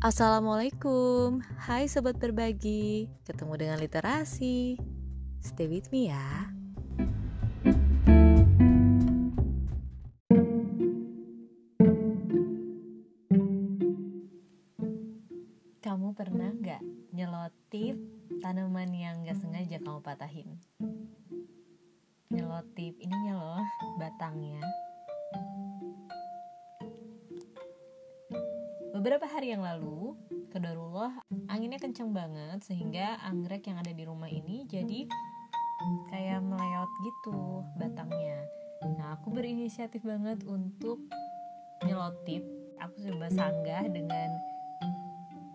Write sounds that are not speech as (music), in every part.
Assalamualaikum, hai sobat berbagi, ketemu dengan literasi. Stay with me ya. Kamu pernah nggak nyelotip tanaman yang nggak sengaja kamu patahin? Nyelotip ininya loh, batangnya. Beberapa hari yang lalu, kedarullah anginnya kenceng banget sehingga anggrek yang ada di rumah ini jadi kayak meleot gitu batangnya. Nah, aku berinisiatif banget untuk nyelotip. Aku coba sanggah dengan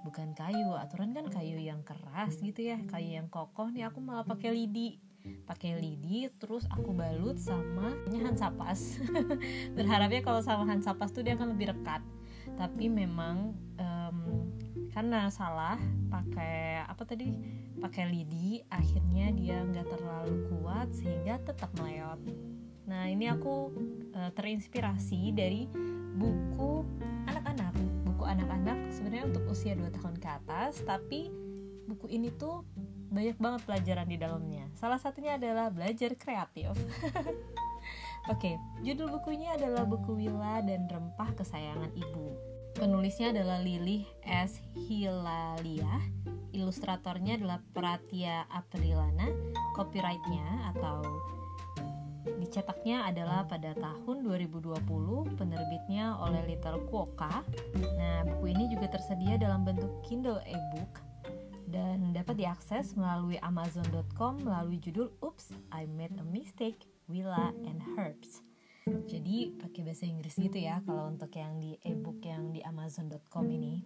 bukan kayu, aturan kan kayu yang keras gitu ya, kayu yang kokoh nih aku malah pakai lidi pakai lidi terus aku balut sama hansapas (laughs) berharapnya kalau sama hansapas tuh dia akan lebih rekat tapi memang um, karena salah pakai apa tadi pakai lidi akhirnya dia nggak terlalu kuat sehingga tetap meleot nah ini aku uh, terinspirasi dari buku anak-anak buku anak-anak sebenarnya untuk usia 2 tahun ke atas tapi buku ini tuh banyak banget pelajaran di dalamnya. Salah satunya adalah belajar kreatif. (laughs) Oke, okay, judul bukunya adalah buku Wila dan Rempah Kesayangan Ibu. Penulisnya adalah Lilih S. Hilalia, ilustratornya adalah Pratia Aprilana, copyrightnya atau dicetaknya adalah pada tahun 2020, penerbitnya oleh Little Kuoka. Nah, buku ini juga tersedia dalam bentuk Kindle e-book dan dapat diakses melalui amazon.com melalui judul Oops, I Made a Mistake, Willa and Herbs. Jadi pakai bahasa Inggris gitu ya kalau untuk yang di ebook yang di amazon.com ini.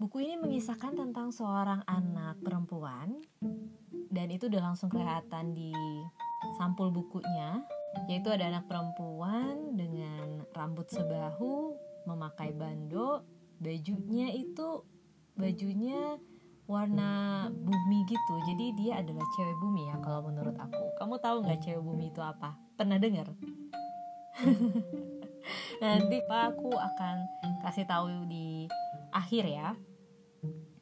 Buku ini mengisahkan tentang seorang anak perempuan dan itu udah langsung kelihatan di sampul bukunya yaitu ada anak perempuan dengan rambut sebahu, memakai bando, bajunya itu bajunya warna bumi gitu. Jadi dia adalah cewek bumi ya kalau menurut aku. Kamu tahu nggak cewek bumi itu apa? Pernah dengar? (laughs) Nanti pak aku akan kasih tahu di akhir ya.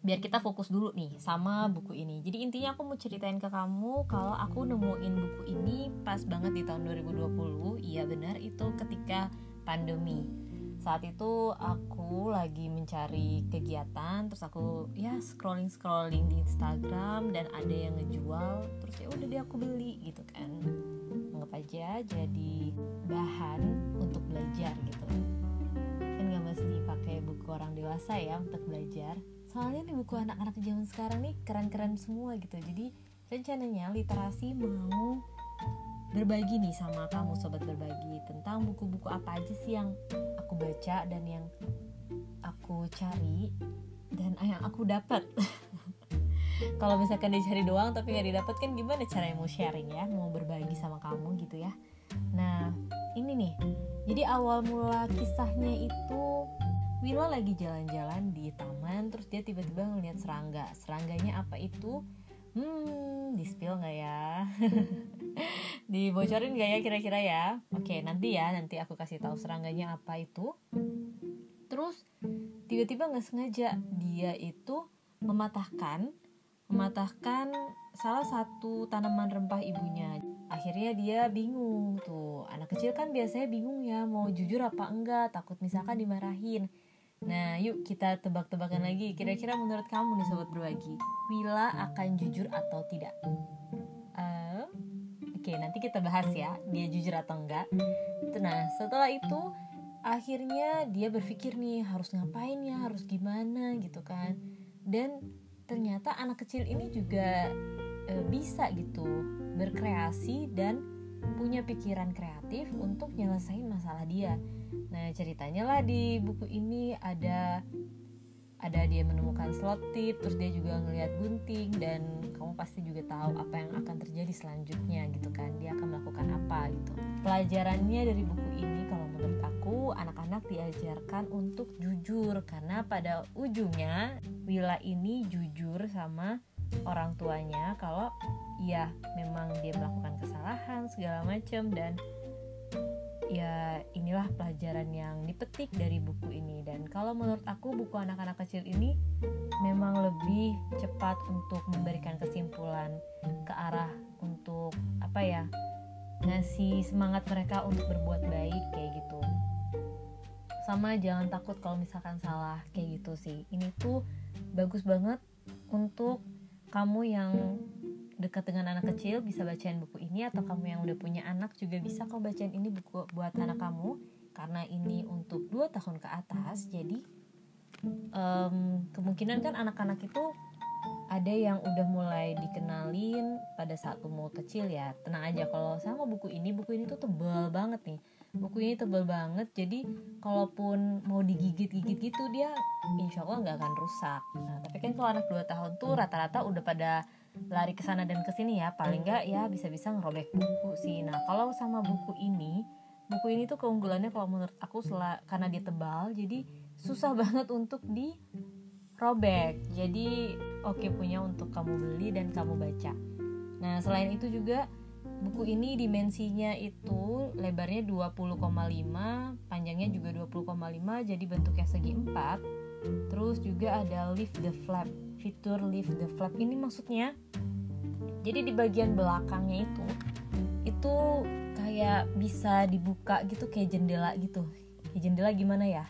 Biar kita fokus dulu nih sama buku ini. Jadi intinya aku mau ceritain ke kamu kalau aku nemuin buku ini pas banget di tahun 2020 iya benar itu ketika pandemi saat itu aku lagi mencari kegiatan terus aku ya scrolling scrolling di Instagram dan ada yang ngejual terus ya udah deh aku beli gitu kan. Anggap aja jadi bahan untuk belajar gitu. Kan nggak mesti pakai buku orang dewasa ya untuk belajar. Soalnya nih buku anak-anak zaman sekarang nih keren-keren semua gitu. Jadi rencananya literasi mau berbagi nih sama kamu sobat berbagi tentang buku-buku apa aja sih yang aku baca dan yang aku cari dan yang aku dapat. (laughs) Kalau misalkan dicari doang tapi nggak didapat kan gimana caranya mau sharing ya? Mau berbagi sama kamu gitu ya. Nah ini nih. Jadi awal mula kisahnya itu Willa lagi jalan-jalan di taman terus dia tiba-tiba ngeliat serangga. Serangganya apa itu hmm di spill nggak ya? (laughs) Dibocorin gak ya kira-kira ya? Oke nanti ya nanti aku kasih tahu serangganya apa itu. Terus tiba-tiba nggak sengaja dia itu mematahkan mematahkan salah satu tanaman rempah ibunya. Akhirnya dia bingung tuh. Anak kecil kan biasanya bingung ya mau jujur apa enggak takut misalkan dimarahin nah yuk kita tebak-tebakan lagi kira-kira menurut kamu nih sobat berbagi Wila akan jujur atau tidak Oke, nanti kita bahas ya, dia jujur atau enggak. Nah, setelah itu akhirnya dia berpikir nih harus ngapain ya, harus gimana gitu kan. Dan ternyata anak kecil ini juga e, bisa gitu berkreasi dan punya pikiran kreatif untuk nyelesain masalah dia. Nah, ceritanya lah di buku ini ada ada dia menemukan slot tip terus dia juga ngelihat gunting dan kamu pasti juga tahu apa yang akan terjadi selanjutnya gitu kan. Dia akan melakukan apa gitu. Pelajarannya dari buku ini kalau menurut aku anak-anak diajarkan untuk jujur. Karena pada ujungnya Wila ini jujur sama orang tuanya kalau ya memang dia melakukan kesalahan segala macam dan ya inilah pelajaran yang dipetik dari buku ini. Dan kalau menurut aku buku anak-anak kecil ini memang lebih cepat untuk memberikan kesimpulan ke arah untuk apa ya ngasih semangat mereka untuk berbuat baik kayak gitu. Sama jangan takut kalau misalkan salah kayak gitu sih. Ini tuh bagus banget untuk kamu yang dekat dengan anak kecil bisa bacain buku ini atau kamu yang udah punya anak juga bisa kau bacain ini buku buat anak kamu. Karena ini untuk 2 tahun ke atas jadi um, kemungkinan kan anak-anak itu ada yang udah mulai dikenalin pada saat umur kecil ya. Tenang aja kalau sama buku ini buku ini tuh tebal banget nih. Buku ini tebal banget jadi kalaupun mau digigit-gigit gitu dia insya Allah nggak akan rusak. Nah tapi kan kalau anak 2 tahun tuh rata-rata udah pada lari ke sana dan ke sini ya. Paling nggak ya bisa-bisa ngerobek buku sih. Nah kalau sama buku ini buku ini tuh keunggulannya kalau menurut aku karena dia tebal jadi susah banget untuk dirobek. Jadi oke okay punya untuk kamu beli dan kamu baca. Nah selain itu juga buku ini dimensinya itu lebarnya 20,5 panjangnya juga 20,5 jadi bentuknya segi 4 terus juga ada lift the flap fitur lift the flap ini maksudnya jadi di bagian belakangnya itu itu kayak bisa dibuka gitu kayak jendela gitu. Ya jendela gimana ya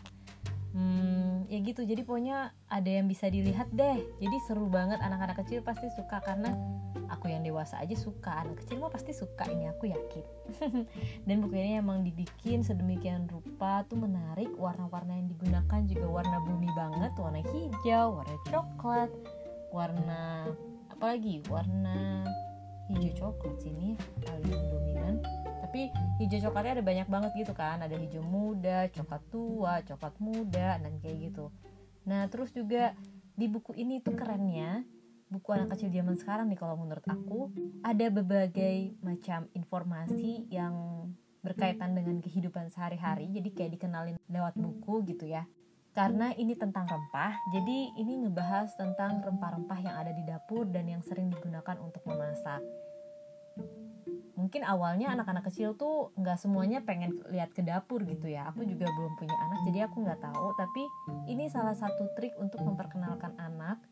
hmm, ya gitu. Jadi pokoknya ada yang bisa dilihat deh. Jadi seru banget. Anak-anak kecil pasti suka karena aku yang dewasa aja suka. Anak kecil mah pasti suka ini aku yakin. (laughs) Dan buku ini emang dibikin sedemikian rupa tuh menarik. Warna-warna yang digunakan juga warna bumi banget. Warna hijau warna coklat warna apalagi? Warna hijau coklat sini paling dominan tapi hijau coklatnya ada banyak banget gitu kan. Ada hijau muda coklat tua coklat muda dan kayak gitu. Nah terus juga di buku ini tuh kerennya buku anak kecil zaman sekarang nih kalau menurut aku ada berbagai macam informasi yang berkaitan dengan kehidupan sehari-hari. Jadi kayak dikenalin lewat buku gitu ya. Karena ini tentang rempah jadi ini ngebahas tentang rempah-rempah yang ada di dapur dan yang sering digunakan untuk memasak mungkin awalnya anak-anak kecil tuh nggak semuanya pengen lihat ke dapur gitu ya. Aku juga belum punya anak jadi aku nggak tahu. Tapi ini salah satu trik untuk memperkenalkan anak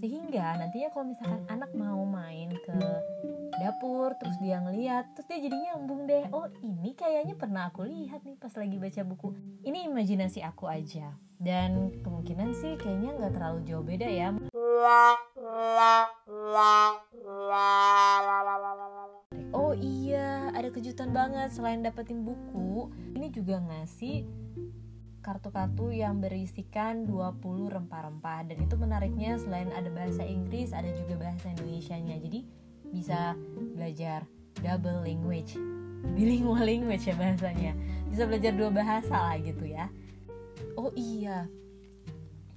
sehingga nantinya kalau misalkan anak mau main ke dapur terus dia ngeliat terus dia jadi nyambung deh. Oh ini kayaknya pernah aku lihat nih pas lagi baca buku. Ini imajinasi aku aja. Dan kemungkinan sih kayaknya nggak terlalu jauh beda ya oh iya ada kejutan banget selain dapetin buku. Ini juga ngasih kartu-kartu yang berisikan 20 rempah-rempah. Dan itu menariknya selain ada bahasa Inggris ada juga bahasa Indonesia-nya. Jadi bisa belajar double language bilingual language ya bahasanya. Bisa belajar dua bahasa lah gitu ya. Oh iya.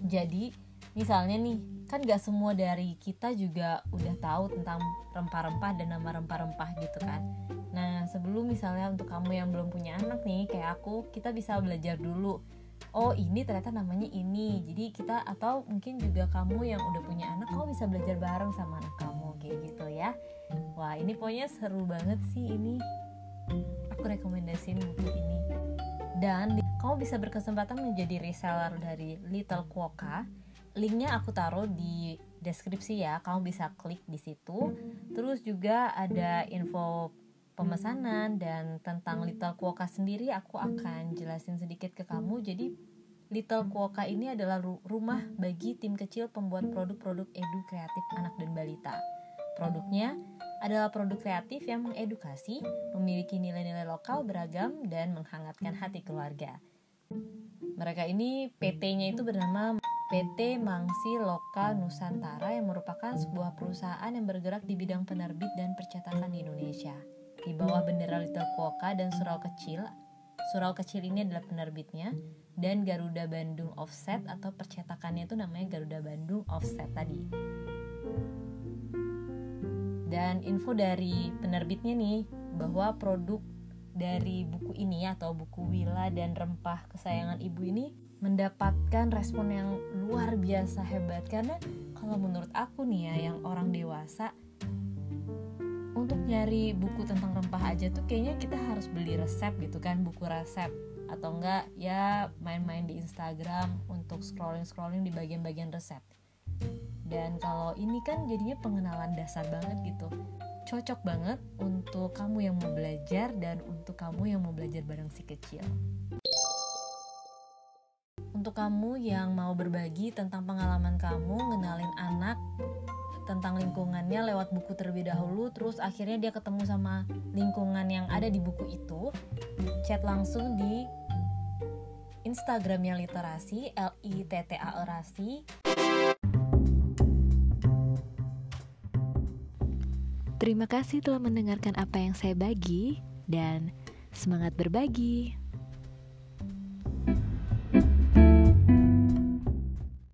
Jadi misalnya nih kan gak semua dari kita juga udah tahu tentang rempah-rempah dan nama rempah-rempah gitu kan. Nah sebelum misalnya untuk kamu yang belum punya anak nih kayak aku kita bisa belajar dulu. Oh ini ternyata namanya ini. Jadi kita atau mungkin juga kamu yang udah punya anak kamu bisa belajar bareng sama anak kamu kayak gitu ya. Wah ini pokoknya seru banget sih ini. Aku rekomendasiin buku ini. Dan kamu bisa berkesempatan menjadi reseller dari Little Quokka linknya aku taruh di deskripsi ya kamu bisa klik di situ terus juga ada info pemesanan dan tentang Little Kuoka sendiri aku akan jelasin sedikit ke kamu. Jadi Little Kuoka ini adalah rumah bagi tim kecil pembuat produk-produk edu kreatif anak dan balita. Produknya adalah produk kreatif yang mengedukasi, memiliki nilai-nilai lokal beragam dan menghangatkan hati keluarga. Mereka ini PT-nya itu bernama PT Mangsi Loka Nusantara yang merupakan sebuah perusahaan yang bergerak di bidang penerbit dan percetakan di Indonesia di bawah bendera Little Kuoka dan Surau Kecil. Surau Kecil ini adalah penerbitnya dan Garuda Bandung Offset atau percetakannya itu namanya Garuda Bandung Offset tadi. Dan info dari penerbitnya nih bahwa produk dari buku ini atau buku Wila dan Rempah Kesayangan Ibu ini mendapatkan respon yang luar biasa hebat. Karena kalau menurut aku nih ya yang orang dewasa untuk nyari buku tentang rempah aja tuh kayaknya kita harus beli resep gitu kan buku resep. Atau enggak ya main-main di Instagram untuk scrolling-scrolling di bagian-bagian resep. Dan kalau ini kan jadinya pengenalan dasar banget gitu. Cocok banget untuk kamu yang mau belajar dan untuk kamu yang mau belajar bareng si kecil untuk kamu yang mau berbagi tentang pengalaman kamu ngenalin anak tentang lingkungannya lewat buku terlebih dahulu terus akhirnya dia ketemu sama lingkungan yang ada di buku itu chat langsung di Instagramnya literasi L I T T A Erasi Terima kasih telah mendengarkan apa yang saya bagi dan semangat berbagi.